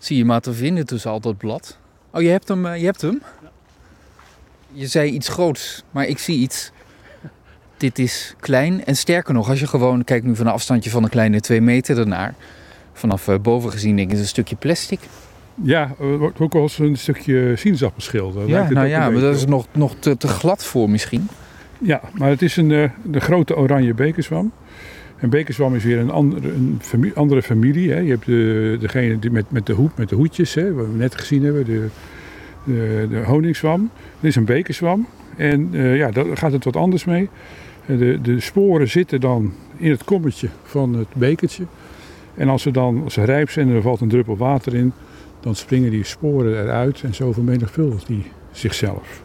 Zie je maar te vinden tussen al dat blad. Oh, je hebt hem. eh, je hebt hem? Je zei iets groots, maar ik zie iets. Dit is klein en sterker nog, als je gewoon kijkt nu van een afstandje van een kleine twee meter ernaar. Vanaf eh, boven gezien denk ik, is het een stukje plastic. Ja, er wordt ook wel eens een stukje sinaasappelschil. Ja, nou ja, maar dat is nog, nog te, te glad voor misschien. Ja, maar het is een, eh, de grote oranje bekerzwam. Een bekerzwam is weer een andere, een fami- andere familie. Hè. Je hebt de, degene met, met, de hoed, met de hoedjes, hè, wat we net gezien hebben, de, de, de honingswam. Dit is een bekerzwam. En eh, ja, daar gaat het wat anders mee. Eh, De, de sporen zitten dan in het kommetje van het bekertje. En als ze dan als ze rijp zijn en er valt een druppel water in, dan springen die sporen eruit en zo vermenigvuldigt die zichzelf.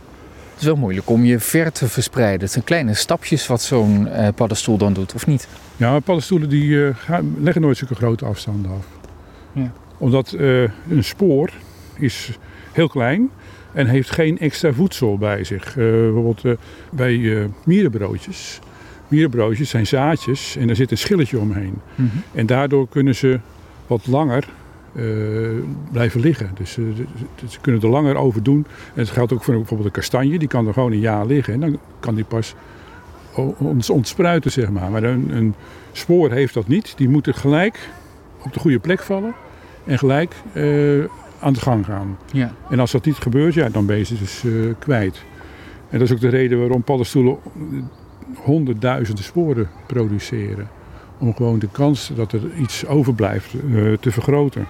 Het is wel moeilijk om je ver te verspreiden. Het zijn kleine stapjes wat zo'n eh, paddenstoel dan doet, of niet? Ja, paddenstoelen die, eh, gaan, leggen nooit zulke grote afstanden af. Ja. Omdat eh, een spoor is heel klein en heeft geen extra voedsel bij zich. Bijvoorbeeld bij mierenbroodjes. Mierenbroodjes zijn zaadjes en daar zit een schilletje omheen. En daardoor kunnen ze wat langer blijven liggen. Dus eh, ze kunnen er langer over doen. En het geldt ook voor bijvoorbeeld een kastanje. Die kan er gewoon een jaar liggen. En dan kan die pas ontspruiten, zeg maar. Maar een, een spoor heeft dat niet. Die moeten gelijk op de goede plek vallen. En gelijk eh, aan de gang gaan. Ja. En als dat niet gebeurt, ja, dan ben je ze dus eh, kwijt. En dat is ook de reden waarom paddenstoelen honderdduizenden sporen produceren. Om gewoon de kans dat er iets overblijft eh, te vergroten.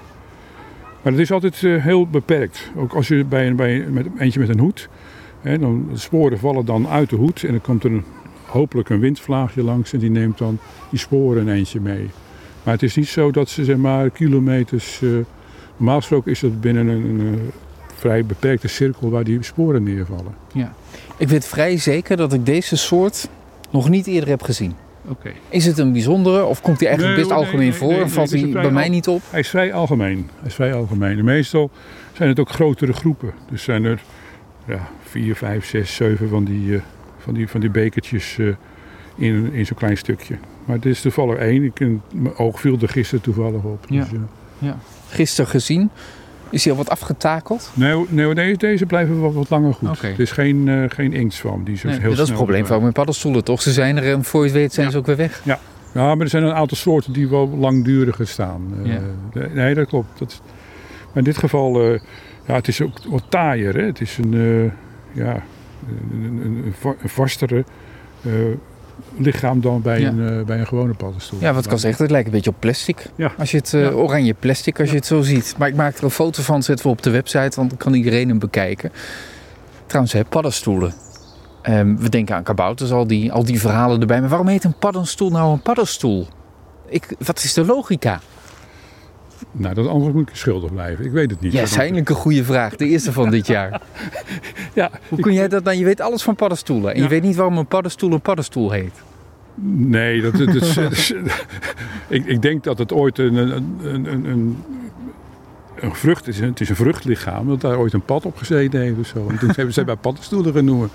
Maar dat is altijd eh, heel beperkt. Ook als je bij, een, bij met, eentje met een hoed, hè, dan, de sporen vallen dan uit de hoed en dan komt er een, hopelijk een windvlaagje langs en die neemt dan die sporen een eentje mee. Maar het is niet zo dat ze zeg maar kilometers. eh, normaal gesproken is dat binnen een, een, eh, vrij beperkte cirkel waar die sporen neervallen. Ik weet vrij zeker dat ik deze soort nog niet eerder heb gezien. Is het een bijzondere of komt hij eigenlijk Nee, best nee, algemeen nee, voor en valt hij bij mij niet op? Hij is vrij algemeen. Hij is vrij algemeen. En meestal zijn het ook grotere groepen. Dus zijn er ja, vier, vijf, zes, zeven van die, eh, van die, van die bekertjes eh, in, in zo'n klein stukje. Maar het is toevallig één. Ik, mijn oog viel er gisteren toevallig op. Ja. Dus, eh, Gisteren gezien. Is hij al wat afgetakeld? nee, nee, deze, deze blijven wel wat langer goed. Het is geen, eh geen inktzwam. Die zo Nee, heel dat is het probleem verdwijnt. van met paddenstoelen toch? Ze zijn er en voor je het weet zijn Ja. ze ook weer weg. Ja, maar er zijn een aantal soorten die wel langduriger staan. Eh, de- nee, dat klopt. Dat, is- maar in dit geval, eh, ja, het is ook wat taaier. Hè? Het is een, eh, ja, een, een, een, va- een vastere eh, lichaam dan bij, Ja. een, eh, bij een gewone paddenstoel. Ja, wat ik al zeg, het lijkt een beetje op plastic. Ja. Als je het eh, Ja. oranje plastic, als je het zo ziet. Maar ik maak er een foto van, zetten we op de website, want dan kan iedereen hem bekijken. Trouwens, hè, paddenstoelen. Ehm, we denken aan kabouters, al die, al die verhalen erbij. Maar waarom heet een paddenstoel nou een paddenstoel? Ik, wat is de logica? Nou, dat antwoord moet ik schuldig blijven. Ik weet het niet. Ja, eindelijk een goede vraag. De eerste van dit jaar. Ja, Hoe kun jij dat dan? Je weet alles van paddenstoelen. En je weet niet waarom een paddenstoel een paddenstoel heet. Nee, dat, dat is, dat is- ik, ik denk dat het ooit een, een, een, een, een, vrucht is. Het is een vruchtlichaam dat daar ooit een pad op gezeten heeft of zo. En toen hebben ze bij paddenstoelen genoemd.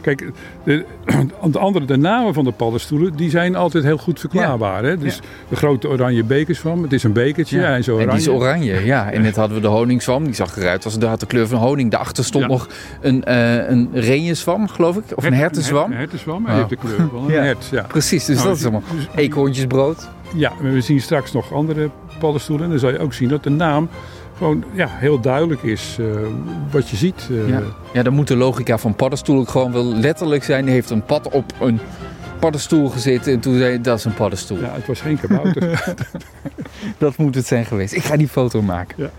Kijk, de, de andere, de namen van de paddenstoelen, die zijn altijd heel goed verklaarbaar. Hè? Dus de grote oranje bekers van, het is een bekertje Ja. en zo En oranje. die is oranje, ja. En net hadden we de honingswam. Die zag eruit als de had de kleur van honing. Daarachter stond nog een, eh een reeënzwam, geloof ik. Of een hertenzwam. Een hertenzwam, hij Oh. heeft de kleur van een hert. Ja. Precies, dus Nou, dat is allemaal. dus- Eekhoorntjesbrood. Ja, we zien straks nog andere paddenstoelen. En dan zal je ook zien dat de naam gewoon ja, heel duidelijk is eh, wat je ziet. eh. Ja. ja, dan moet de logica van paddenstoel ook gewoon wel letterlijk zijn. Die heeft een pad op een paddenstoel gezeten. En toen zei hij, dat is een paddenstoel. Ja, het was geen kabouter. Dat moet het zijn geweest. Ik ga die foto maken. Ja.